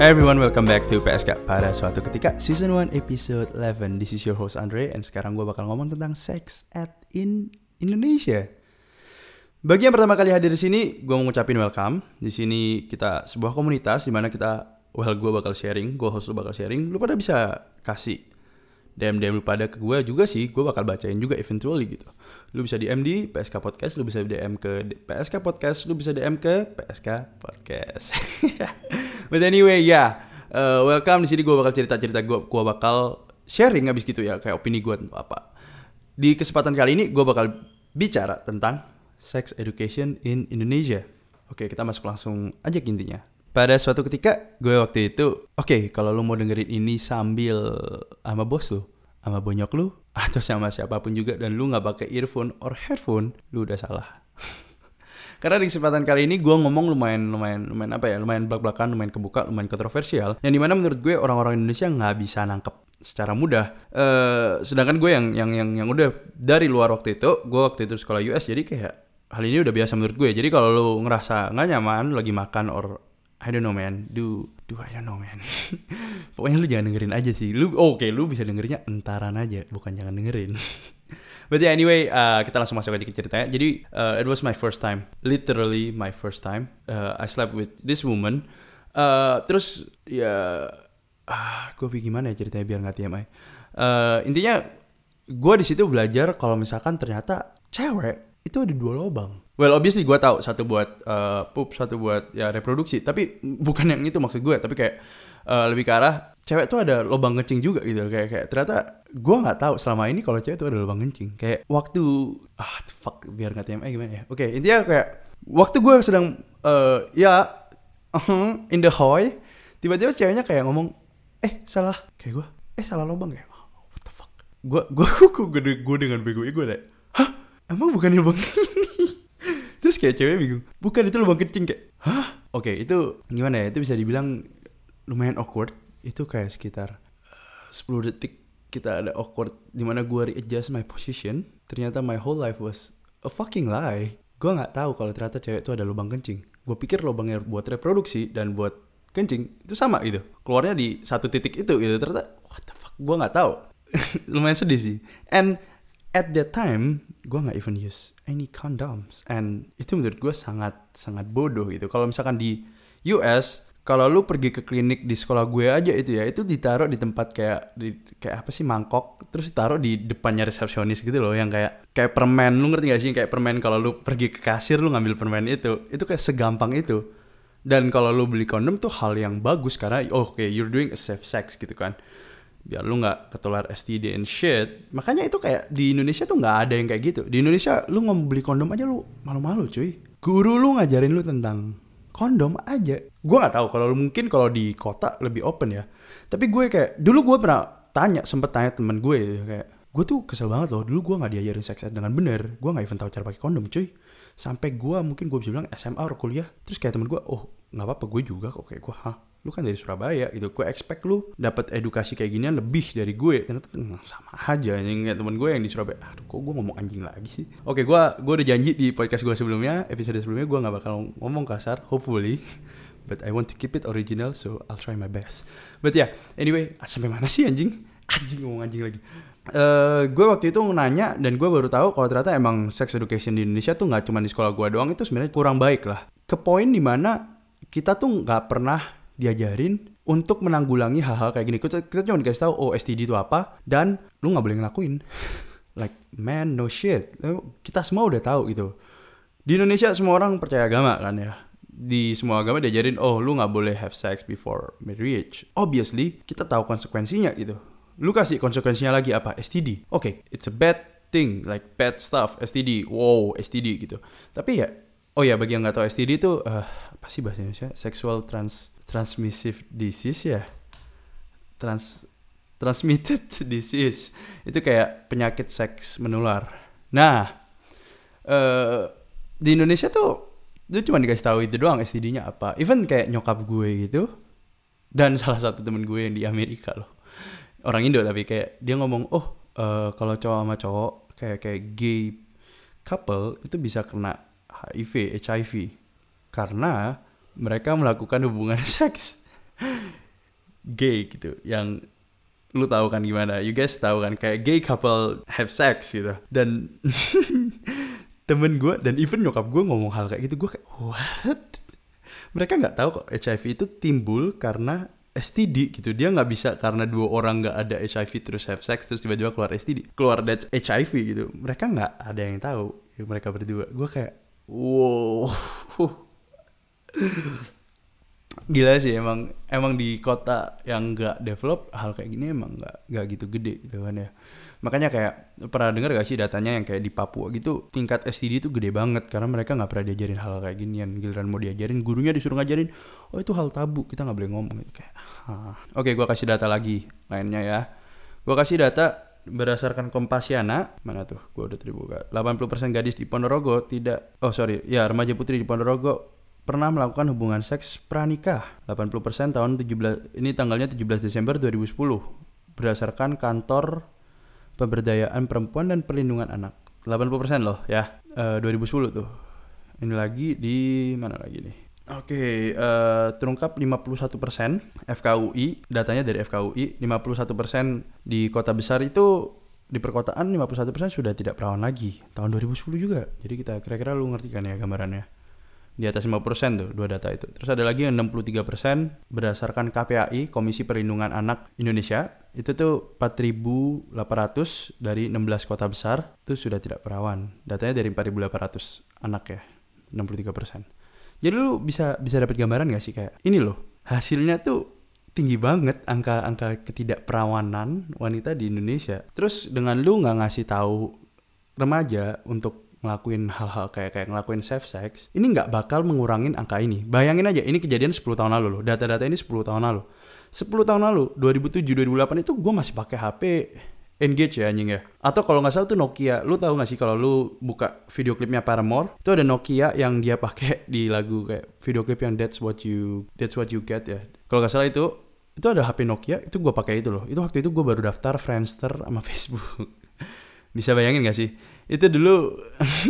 Hey everyone, welcome back to PSK pada suatu ketika season 1 episode 11. This is your host Andre and sekarang gue bakal ngomong tentang sex at in Indonesia. Bagi yang pertama kali hadir di sini, gue mau ngucapin welcome. Di sini kita sebuah komunitas di mana kita, well gue bakal sharing, gue host lu bakal sharing. Lu pada bisa kasih DM DM lu pada ke gue juga sih, gue bakal bacain juga eventually gitu. Lu bisa DM di PSK Podcast, lu bisa DM ke PSK Podcast, lu bisa DM ke PSK Podcast. But anyway, ya, yeah. uh, welcome di sini gue bakal cerita-cerita gue, gue bakal sharing abis gitu ya, kayak opini gue tentang apa. Di kesempatan kali ini gue bakal bicara tentang sex education in Indonesia. Oke, kita masuk langsung aja ke intinya. Pada suatu ketika gue waktu itu, oke okay, kalau lu mau dengerin ini sambil sama bos lu, sama bonyok lu, atau sama siapa pun juga dan lu nggak pakai earphone or headphone, lu udah salah. Karena di kesempatan kali ini gue ngomong lumayan lumayan lumayan apa ya lumayan belak belakan lumayan kebuka lumayan kontroversial yang di mana menurut gue orang-orang Indonesia nggak bisa nangkep secara mudah. Uh, sedangkan gue yang yang yang yang udah dari luar waktu itu, gue waktu itu sekolah US jadi kayak hal ini udah biasa menurut gue. Jadi kalau lu ngerasa nggak nyaman lagi makan or I don't know man, do do I don't know man. Pokoknya lu jangan dengerin aja sih. Lu oke, okay, lu bisa dengerinnya entaran aja, bukan jangan dengerin. But yeah, anyway, uh, kita langsung masuk aja ke ceritanya. Jadi, uh, it was my first time, literally my first time. Uh, I slept with this woman. Uh, terus ya, ah, gue gimana ya ceritanya biar nggak TMI. Uh, intinya, gue di situ belajar kalau misalkan ternyata cewek itu ada dua lubang. Well, obviously gue tahu satu buat uh, pup, satu buat ya reproduksi. Tapi bukan yang itu maksud gue. Tapi kayak uh, lebih ke arah cewek tuh ada lubang kencing juga gitu. Kayak kayak ternyata gue nggak tahu selama ini kalau cewek tuh ada lubang kencing. Kayak waktu ah fuck biar nggak TMI gimana ya. Oke okay, intinya kayak waktu gue sedang uh, ya uh, in the hallway tiba-tiba ceweknya kayak ngomong eh salah kayak gue eh salah lubang ya. Oh, what the fuck. Gue gue gue dengan bego gue deh. Emang bukan lubang Terus kayak cewek bingung. Bukan itu lubang kencing kayak. Hah? Oke, okay, itu gimana ya? Itu bisa dibilang lumayan awkward. Itu kayak sekitar uh, 10 detik kita ada awkward di mana gue readjust my position. Ternyata my whole life was a fucking lie. Gue nggak tahu kalau ternyata cewek itu ada lubang kencing. Gue pikir lubangnya buat reproduksi dan buat kencing itu sama gitu. Keluarnya di satu titik itu gitu. Ternyata what the fuck? Gue nggak tahu. lumayan sedih sih. And at that time gue nggak even use any condoms. And itu menurut gue sangat sangat bodoh gitu. Kalau misalkan di US kalau lu pergi ke klinik di sekolah gue aja itu ya itu ditaruh di tempat kayak di kayak apa sih mangkok. Terus ditaruh di depannya resepsionis gitu loh yang kayak kayak permen. Lu ngerti gak sih kayak permen kalau lu pergi ke kasir lu ngambil permen itu. Itu kayak segampang itu. Dan kalau lu beli kondom tuh hal yang bagus karena oh, oke okay, you're doing a safe sex gitu kan biar lu nggak ketular STD and shit. Makanya itu kayak di Indonesia tuh nggak ada yang kayak gitu. Di Indonesia lu ngomong beli kondom aja lu malu-malu cuy. Guru lu ngajarin lu tentang kondom aja. Gue nggak tahu kalau mungkin kalau di kota lebih open ya. Tapi gue kayak dulu gue pernah tanya sempet tanya temen gue ya, kayak gue tuh kesel banget loh dulu gue nggak diajarin seks dengan bener. Gue nggak even tahu cara pakai kondom cuy sampai gue mungkin gue bisa bilang SMA atau kuliah. Terus kayak temen gue oh nggak apa-apa gue juga kok. Kayak gue hah? Lu kan dari Surabaya gitu. Gue expect lu dapat edukasi kayak ginian lebih dari gue. Ternyata sama aja yang temen gue yang di Surabaya. Aduh kok gue ngomong anjing lagi sih? Oke gue gue udah janji di podcast gue sebelumnya episode sebelumnya gue nggak bakal ngomong kasar hopefully. But I want to keep it original so I'll try my best. But yeah, anyway sampai mana sih anjing? Anjing ngomong anjing lagi Uh, gue waktu itu nanya dan gue baru tahu kalau ternyata emang sex education di Indonesia tuh nggak cuma di sekolah gue doang itu sebenarnya kurang baik lah ke poin di mana kita tuh nggak pernah diajarin untuk menanggulangi hal-hal kayak gini. Kita, kita cuma dikasih tahu oh STD itu apa dan lu nggak boleh ngelakuin. like man no shit. Kita semua udah tahu gitu. Di Indonesia semua orang percaya agama kan ya. Di semua agama diajarin oh lu nggak boleh have sex before marriage. Obviously kita tahu konsekuensinya gitu. Lu kasih konsekuensinya lagi apa? STD. Oke, okay, it's a bad thing like bad stuff STD. Wow STD gitu. Tapi ya Oh ya, bagi yang nggak tahu STD itu uh, apa sih bahasa Indonesia? Sexual trans transmissive disease ya trans transmitted disease itu kayak penyakit seks menular nah uh, di Indonesia tuh itu cuma dikasih tahu itu doang STD-nya apa even kayak nyokap gue gitu dan salah satu temen gue yang di Amerika loh orang Indo tapi kayak dia ngomong oh uh, kalau cowok sama cowok kayak kayak gay couple itu bisa kena HIV HIV karena mereka melakukan hubungan seks. gay gitu yang lu tahu kan gimana? You guys tahu kan kayak gay couple have sex gitu. Dan temen gue dan even nyokap gue ngomong hal kayak gitu gue kayak what? Mereka nggak tahu kok HIV itu timbul karena STD gitu. Dia nggak bisa karena dua orang nggak ada HIV terus have sex terus tiba-tiba keluar STD keluar that's HIV gitu. Mereka nggak ada yang tahu ya, mereka berdua. Gue kayak wow gila sih emang emang di kota yang nggak develop hal kayak gini emang nggak nggak gitu gede gitu kan ya. Makanya kayak pernah dengar gak sih datanya yang kayak di Papua gitu tingkat STD itu gede banget karena mereka nggak pernah diajarin hal kayak ginian. Giliran mau diajarin gurunya disuruh ngajarin oh itu hal tabu kita nggak boleh ngomong. Gitu kayak ah. oke gue kasih data lagi lainnya ya. Gue kasih data berdasarkan Kompasiana. Mana tuh? Gue udah terbuka. 80% gadis di Ponorogo tidak oh sorry. Ya remaja putri di Ponorogo pernah melakukan hubungan seks pranikah 80% tahun 17 ini tanggalnya 17 Desember 2010 berdasarkan kantor pemberdayaan perempuan dan perlindungan anak. 80% loh ya. Uh, eh, 2010 tuh. Ini lagi di mana lagi nih? Oke, okay, uh, terungkap 51% FKUI, datanya dari FKUI, 51% di kota besar itu di perkotaan 51% sudah tidak perawan lagi. Tahun 2010 juga. Jadi kita kira-kira lu ngerti kan ya gambarannya di atas 5% tuh dua data itu. Terus ada lagi yang 63% berdasarkan KPAI Komisi Perlindungan Anak Indonesia itu tuh 4.800 dari 16 kota besar itu sudah tidak perawan. Datanya dari 4.800 anak ya, 63%. Jadi lu bisa bisa dapat gambaran gak sih kayak ini loh hasilnya tuh tinggi banget angka-angka ketidakperawanan wanita di Indonesia. Terus dengan lu nggak ngasih tahu remaja untuk ngelakuin hal-hal kayak kayak ngelakuin safe sex, ini nggak bakal mengurangin angka ini. Bayangin aja, ini kejadian 10 tahun lalu loh. Data-data ini 10 tahun lalu. 10 tahun lalu, 2007, 2008 itu gue masih pakai HP Engage ya anjing ya. Atau kalau nggak salah tuh Nokia. Lu tahu nggak sih kalau lu buka video klipnya Paramore, itu ada Nokia yang dia pakai di lagu kayak video klip yang That's What You That's What You Get ya. Kalau nggak salah itu itu ada HP Nokia, itu gue pakai itu loh. Itu waktu itu gue baru daftar Friendster sama Facebook. Bisa bayangin gak sih? Itu dulu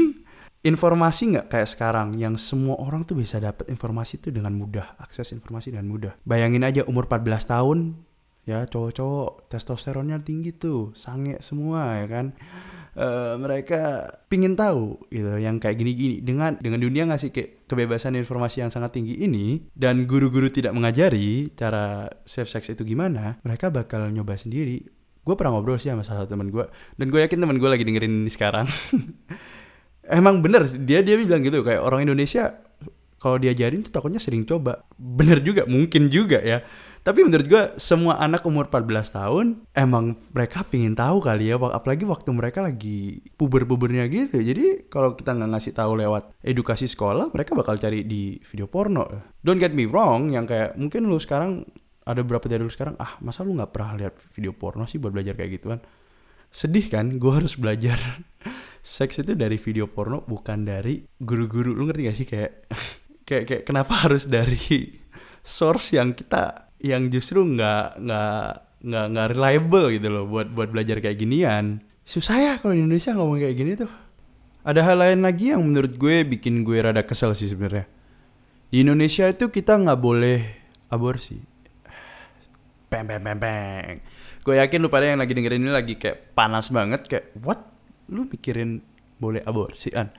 informasi nggak kayak sekarang yang semua orang tuh bisa dapat informasi itu dengan mudah, akses informasi dengan mudah. Bayangin aja umur 14 tahun ya cowok-cowok testosteronnya tinggi tuh, sange semua ya kan. Uh, mereka pingin tahu gitu yang kayak gini-gini dengan dengan dunia ngasih kayak kebebasan informasi yang sangat tinggi ini dan guru-guru tidak mengajari cara safe sex itu gimana mereka bakal nyoba sendiri gue pernah ngobrol sih sama salah satu teman gue dan gue yakin teman gue lagi dengerin ini sekarang. Emang bener dia dia bilang gitu kayak orang Indonesia kalau diajarin tuh takutnya sering coba. Bener juga mungkin juga ya. Tapi menurut gue semua anak umur 14 tahun emang mereka pingin tahu kali ya apalagi waktu mereka lagi puber-pubernya gitu. Jadi kalau kita nggak ngasih tahu lewat edukasi sekolah mereka bakal cari di video porno. Don't get me wrong yang kayak mungkin lu sekarang ada beberapa dari lu sekarang? Ah masa lu nggak pernah lihat video porno sih buat belajar kayak gituan? Sedih kan gue harus belajar. Seks itu dari video porno bukan dari guru-guru. Lu ngerti gak sih kayak kayak kayak kenapa harus dari source yang kita yang justru nggak nggak nggak nggak reliable gitu loh buat buat belajar kayak ginian. Susah ya kalau di Indonesia ngomong kayak gini tuh. Ada hal lain lagi yang menurut gue bikin gue rada kesel sih sebenarnya. Di Indonesia itu kita nggak boleh aborsi Bang bang bang bang. Gue yakin lu pada yang lagi dengerin ini lagi kayak panas banget kayak what? Lu mikirin boleh aborsi an?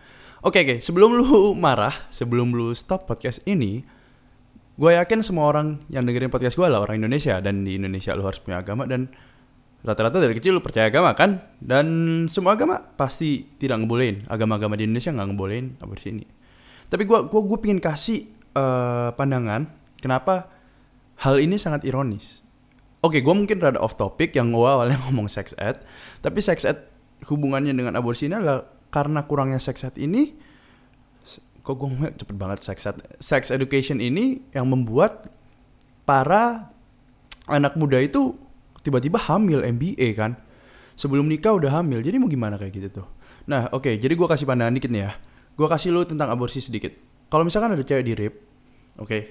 Oke okay, oke, okay. sebelum lu marah, sebelum lu stop podcast ini, gue yakin semua orang yang dengerin podcast gue lah orang Indonesia dan di Indonesia lu harus punya agama dan rata-rata dari kecil lu percaya agama kan dan semua agama pasti tidak ngebolehin agama-agama di Indonesia nggak ngebolehin aborsi ini tapi gue gua gue pingin kasih uh, pandangan kenapa hal ini sangat ironis Oke, okay, gue mungkin rada off topic yang gue awalnya ngomong sex ed, tapi sex ed hubungannya dengan aborsi ini adalah karena kurangnya sex ed ini, kok gue ngomong cepet banget sex ed, sex education ini yang membuat para anak muda itu tiba-tiba hamil MBA kan, sebelum nikah udah hamil, jadi mau gimana kayak gitu tuh. Nah, oke, okay, jadi gue kasih pandangan dikit nih ya, gue kasih lu tentang aborsi sedikit. Kalau misalkan ada cewek di rape, oke, okay,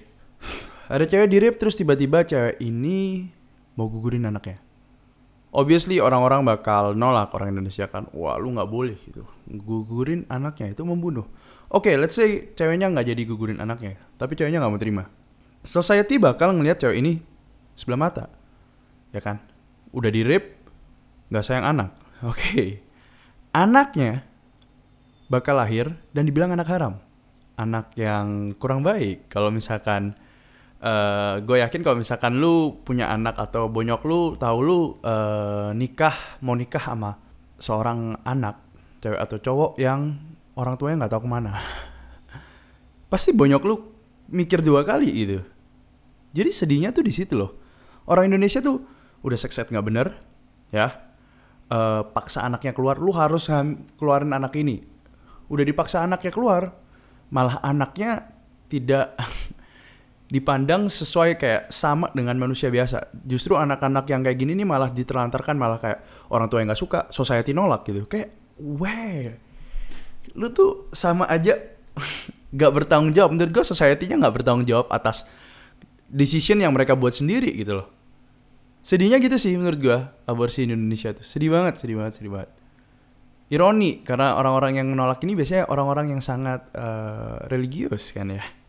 ada cewek di rape terus tiba-tiba cewek ini mau gugurin anaknya. Obviously orang-orang bakal nolak orang Indonesia kan, wah lu nggak boleh gitu, gugurin anaknya itu membunuh. Oke, okay, let's say ceweknya nggak jadi gugurin anaknya, tapi ceweknya nggak mau terima. society bakal ngelihat cewek ini sebelah mata. Ya kan? Udah di rape, nggak sayang anak. Oke. Okay. Anaknya bakal lahir dan dibilang anak haram. Anak yang kurang baik. Kalau misalkan uh, gue yakin kalau misalkan lu punya anak atau bonyok lu tahu lu uh, nikah mau nikah sama seorang anak cewek atau cowok yang orang tuanya nggak tahu ke mana. Pasti bonyok lu mikir dua kali gitu. Jadi sedihnya tuh di situ loh. Orang Indonesia tuh udah sekset nggak bener ya. Uh, paksa anaknya keluar lu harus keluarin anak ini. Udah dipaksa anaknya keluar malah anaknya tidak dipandang sesuai kayak sama dengan manusia biasa. Justru anak-anak yang kayak gini nih malah diterlantarkan malah kayak orang tua yang nggak suka, society nolak gitu. Kayak, weh, lu tuh sama aja gak bertanggung jawab. Menurut gue society-nya gak bertanggung jawab atas decision yang mereka buat sendiri gitu loh. Sedihnya gitu sih menurut gue aborsi Indonesia tuh. Sedih banget, sedih banget, sedih banget. Ironi karena orang-orang yang menolak ini biasanya orang-orang yang sangat uh, religius kan ya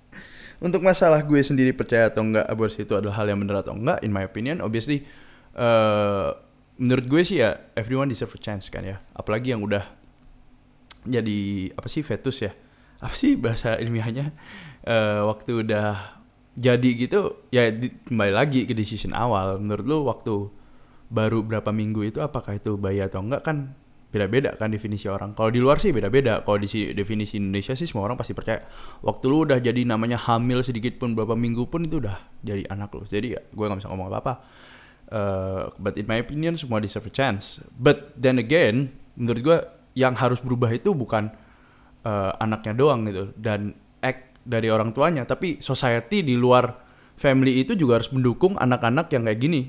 untuk masalah gue sendiri percaya atau enggak aborsi itu adalah hal yang benar atau enggak in my opinion obviously uh, menurut gue sih ya everyone deserve a chance kan ya. Apalagi yang udah jadi apa sih fetus ya? Apa sih bahasa ilmiahnya? Uh, waktu udah jadi gitu ya di, kembali lagi ke decision awal. Menurut lu waktu baru berapa minggu itu apakah itu bayi atau enggak kan beda-beda kan definisi orang. Kalau di luar sih beda-beda. Kalau di definisi Indonesia sih semua orang pasti percaya. Waktu lu udah jadi namanya hamil sedikit pun beberapa minggu pun itu udah jadi anak lu. Jadi ya gue gak bisa ngomong apa-apa. Uh, but in my opinion semua deserve a chance. But then again, menurut gue yang harus berubah itu bukan uh, anaknya doang gitu dan act dari orang tuanya, tapi society di luar family itu juga harus mendukung anak-anak yang kayak gini.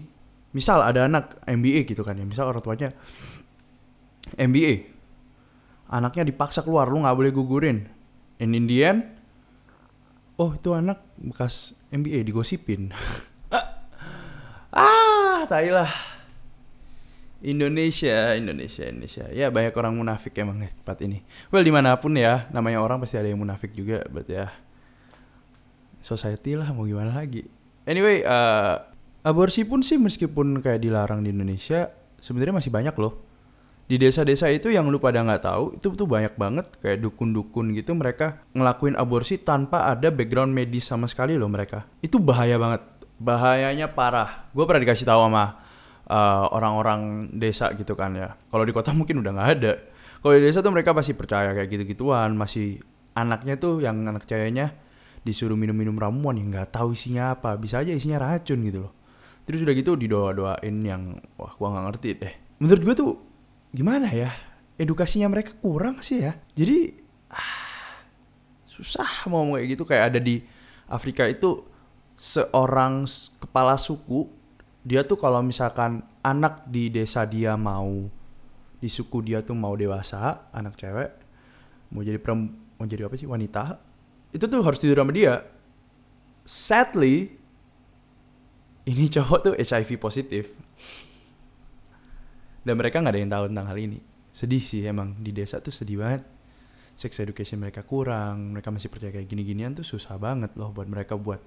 Misal ada anak MBA gitu kan ya, misal orang tuanya MBA anaknya dipaksa keluar lu nggak boleh gugurin in Indian oh itu anak bekas MBA digosipin ah tai lah Indonesia, Indonesia, Indonesia. Ya banyak orang munafik emang ya tempat ini. Well di mana pun ya, namanya orang pasti ada yang munafik juga, but ya society lah mau gimana lagi. Anyway, uh, aborsi pun sih meskipun kayak dilarang di Indonesia, sebenarnya masih banyak loh di desa-desa itu yang lu pada nggak tahu itu tuh banyak banget kayak dukun-dukun gitu mereka ngelakuin aborsi tanpa ada background medis sama sekali loh mereka. Itu bahaya banget. Bahayanya parah. Gue pernah dikasih tahu sama uh, orang-orang desa gitu kan ya. Kalau di kota mungkin udah nggak ada. Kalau di desa tuh mereka pasti percaya kayak gitu-gituan masih anaknya tuh yang anak ceweknya disuruh minum-minum ramuan yang nggak tahu isinya apa bisa aja isinya racun gitu loh. Terus udah gitu didoa-doain yang wah gua nggak ngerti deh. Menurut gue tuh gimana ya? Edukasinya mereka kurang sih ya. Jadi ah, susah mau kayak gitu. Kayak ada di Afrika itu seorang kepala suku dia tuh kalau misalkan anak di desa dia mau di suku dia tuh mau dewasa anak cewek mau jadi perem mau jadi apa sih wanita itu tuh harus tidur sama dia. Sadly ini cowok tuh HIV positif dan mereka nggak ada yang tahu tentang hal ini. Sedih sih emang. Di desa tuh sedih banget. Sex education mereka kurang. Mereka masih percaya kayak gini-ginian tuh susah banget loh buat mereka buat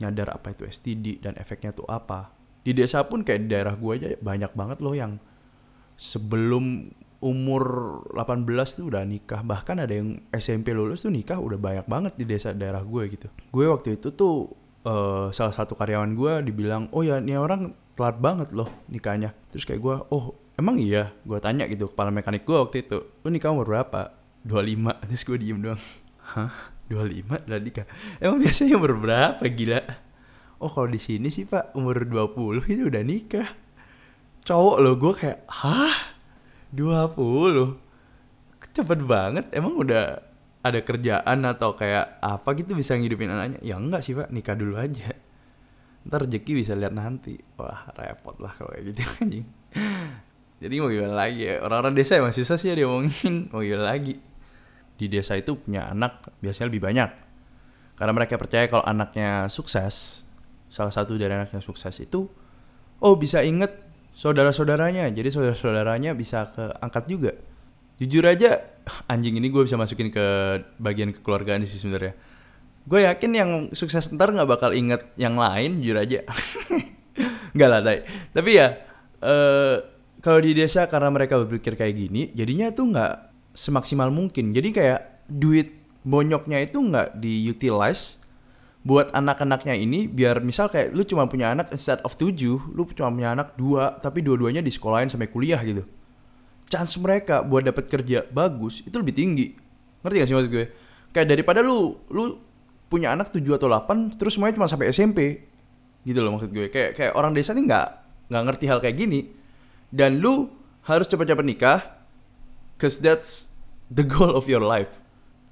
nyadar apa itu STD dan efeknya tuh apa. Di desa pun kayak di daerah gue aja banyak banget loh yang sebelum umur 18 tuh udah nikah. Bahkan ada yang SMP lulus tuh nikah udah banyak banget di desa daerah gue gitu. Gue waktu itu tuh uh, salah satu karyawan gue dibilang oh ya ini orang telat banget loh nikahnya. Terus kayak gue oh emang iya? Gue tanya gitu kepala mekanik gue waktu itu lu nikah umur berapa? 25 terus gue diem doang. Hah? 25 udah nikah? Emang biasanya umur berapa gila? Oh kalau di sini sih pak umur 20 itu udah nikah. Cowok lo gue kayak hah? 20 cepet banget emang udah ada kerjaan atau kayak apa gitu bisa ngidupin anaknya? Ya enggak sih pak. Nikah dulu aja. Ntar rezeki bisa lihat nanti. Wah repot lah kalau kayak gitu anjing. Jadi mau gimana lagi ya? Orang-orang desa emang susah sih ya diomongin mau gimana lagi? Di desa itu punya anak biasanya lebih banyak. Karena mereka percaya kalau anaknya sukses salah satu dari anaknya sukses itu oh bisa inget saudara-saudaranya. Jadi saudara-saudaranya bisa keangkat juga jujur aja anjing ini gue bisa masukin ke bagian kekeluargaan sih sebenarnya. Gue yakin yang sukses ntar nggak bakal inget yang lain jujur aja. Nggak lah Dai. tapi ya eh kalau di desa karena mereka berpikir kayak gini jadinya tuh nggak semaksimal mungkin. Jadi kayak duit bonyoknya itu nggak diutilize buat anak-anaknya ini biar misal kayak lu cuma punya anak instead of tujuh lu cuma punya anak dua tapi dua-duanya di sekolahin sampai kuliah gitu chance mereka buat dapat kerja bagus itu lebih tinggi. Ngerti gak sih maksud gue? Kayak daripada lu lu punya anak 7 atau 8 terus semuanya cuma sampai SMP gitu loh maksud gue. Kayak kayak orang desa nih nggak nggak ngerti hal kayak gini. Dan lu harus cepat-cepat nikah cause that's the goal of your life.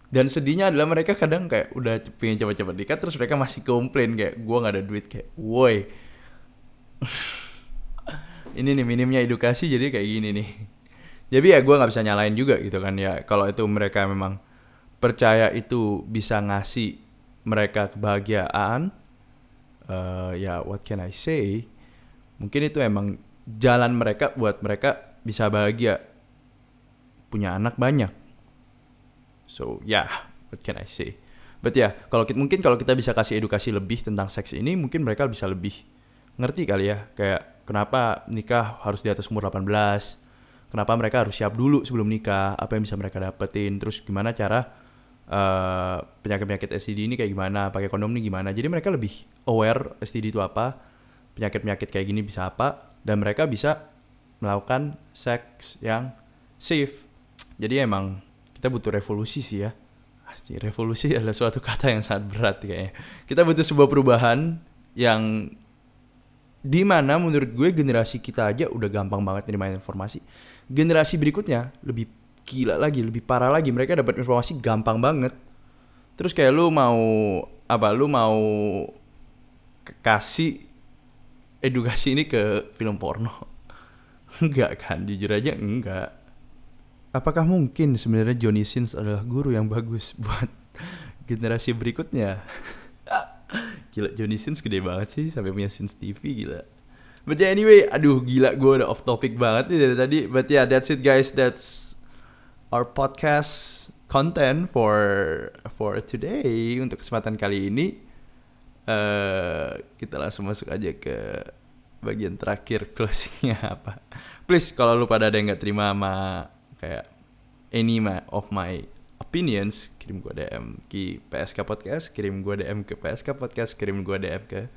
Dan sedihnya adalah mereka kadang kayak udah pengen cepat-cepat nikah terus mereka masih komplain kayak gua nggak ada duit kayak woi. Ini nih minimnya edukasi jadi kayak gini nih jadi ya gua nggak bisa nyalain juga gitu kan ya. Kalau itu mereka memang percaya itu bisa ngasih mereka kebahagiaan eh, ya what can I say? Mungkin itu emang jalan mereka buat mereka bisa bahagia. Punya anak banyak. So yeah what can I say? But ya yeah, kalau mungkin kalau kita bisa kasih edukasi lebih tentang seks ini mungkin mereka bisa lebih ngerti kali ya. Kayak kenapa nikah harus di atas umur 18 kenapa mereka harus siap dulu sebelum nikah apa yang bisa mereka dapetin terus gimana cara uh, penyakit-penyakit STD ini kayak gimana pakai kondom ini gimana. Jadi mereka lebih aware STD itu apa penyakit-penyakit kayak gini bisa apa dan mereka bisa melakukan seks yang safe. Jadi emang kita butuh revolusi sih ya. Revolusi adalah suatu kata yang sangat berat kayaknya. Kita butuh sebuah perubahan yang di mana menurut gue generasi kita aja udah gampang banget nerima informasi. Generasi berikutnya lebih gila lagi lebih parah lagi. Mereka dapat informasi gampang banget. Terus kayak lu mau apa lu mau kasih edukasi ini ke film porno? Enggak kan? Jujur aja enggak. Apakah mungkin sebenarnya Johnny Sins adalah guru yang bagus buat generasi berikutnya Gila Johnny Sins gede banget sih sampai punya Sins TV gila. But yeah, anyway, aduh gila gue udah off topic banget nih dari tadi. But yeah, that's it guys. That's our podcast content for for today untuk kesempatan kali ini. Uh, kita langsung masuk aja ke bagian terakhir closingnya apa. Please kalau lu pada ada yang nggak terima sama kayak any of my opinions kirim gue DM ke PSK Podcast kirim gue DM ke PSK Podcast kirim gue DM ke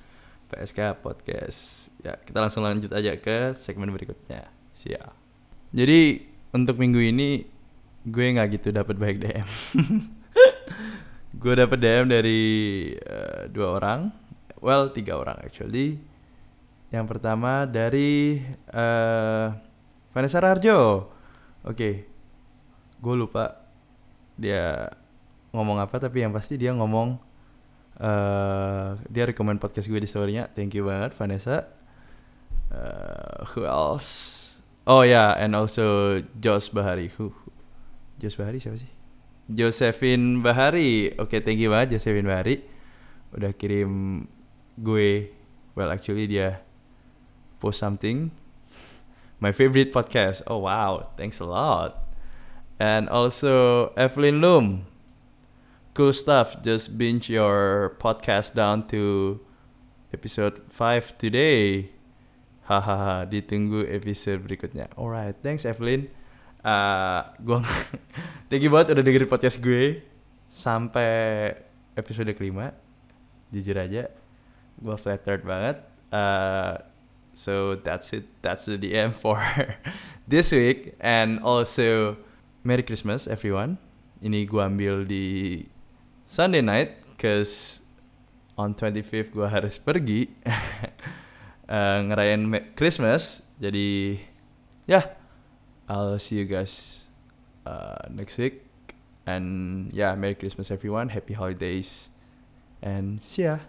PSK Podcast. Ya kita langsung lanjut aja ke segmen berikutnya. Siap. Jadi untuk minggu ini gue nggak gitu dapat baik DM gue dapat DM dari uh, dua orang. Well tiga orang actually. Yang pertama dari uh, Vanessa Rarjo oke. Okay. gue lupa dia ngomong apa tapi yang pasti dia ngomong uh, dia rekomend podcast gue di storynya. Thank you banget Vanessa. Uh, who else? Oh ya yeah, and also Jos Bahari. Who Jos Bahari siapa sih? Josephine Bahari. Oke okay, thank you banget Josephine Bahari. Udah kirim gue. Well actually dia post something. My favorite podcast. Oh wow. Thanks a lot and also Evelyn Loom. Cool stuff. Just binge your podcast down to episode 5 today. Hahaha, ditunggu episode berikutnya. Alright, thanks Evelyn. Uh, gua thank you banget udah dengerin podcast gue sampai episode kelima. Jujur aja, gue flattered banget. Uh, so that's it. That's the DM for this week, and also Merry Christmas everyone. Ini gue ambil di Sunday night, cause on 25th gue harus pergi uh, ngerayain Christmas. Jadi ya, yeah, I'll see you guys uh, next week. And yeah, Merry Christmas everyone, Happy Holidays, and see ya.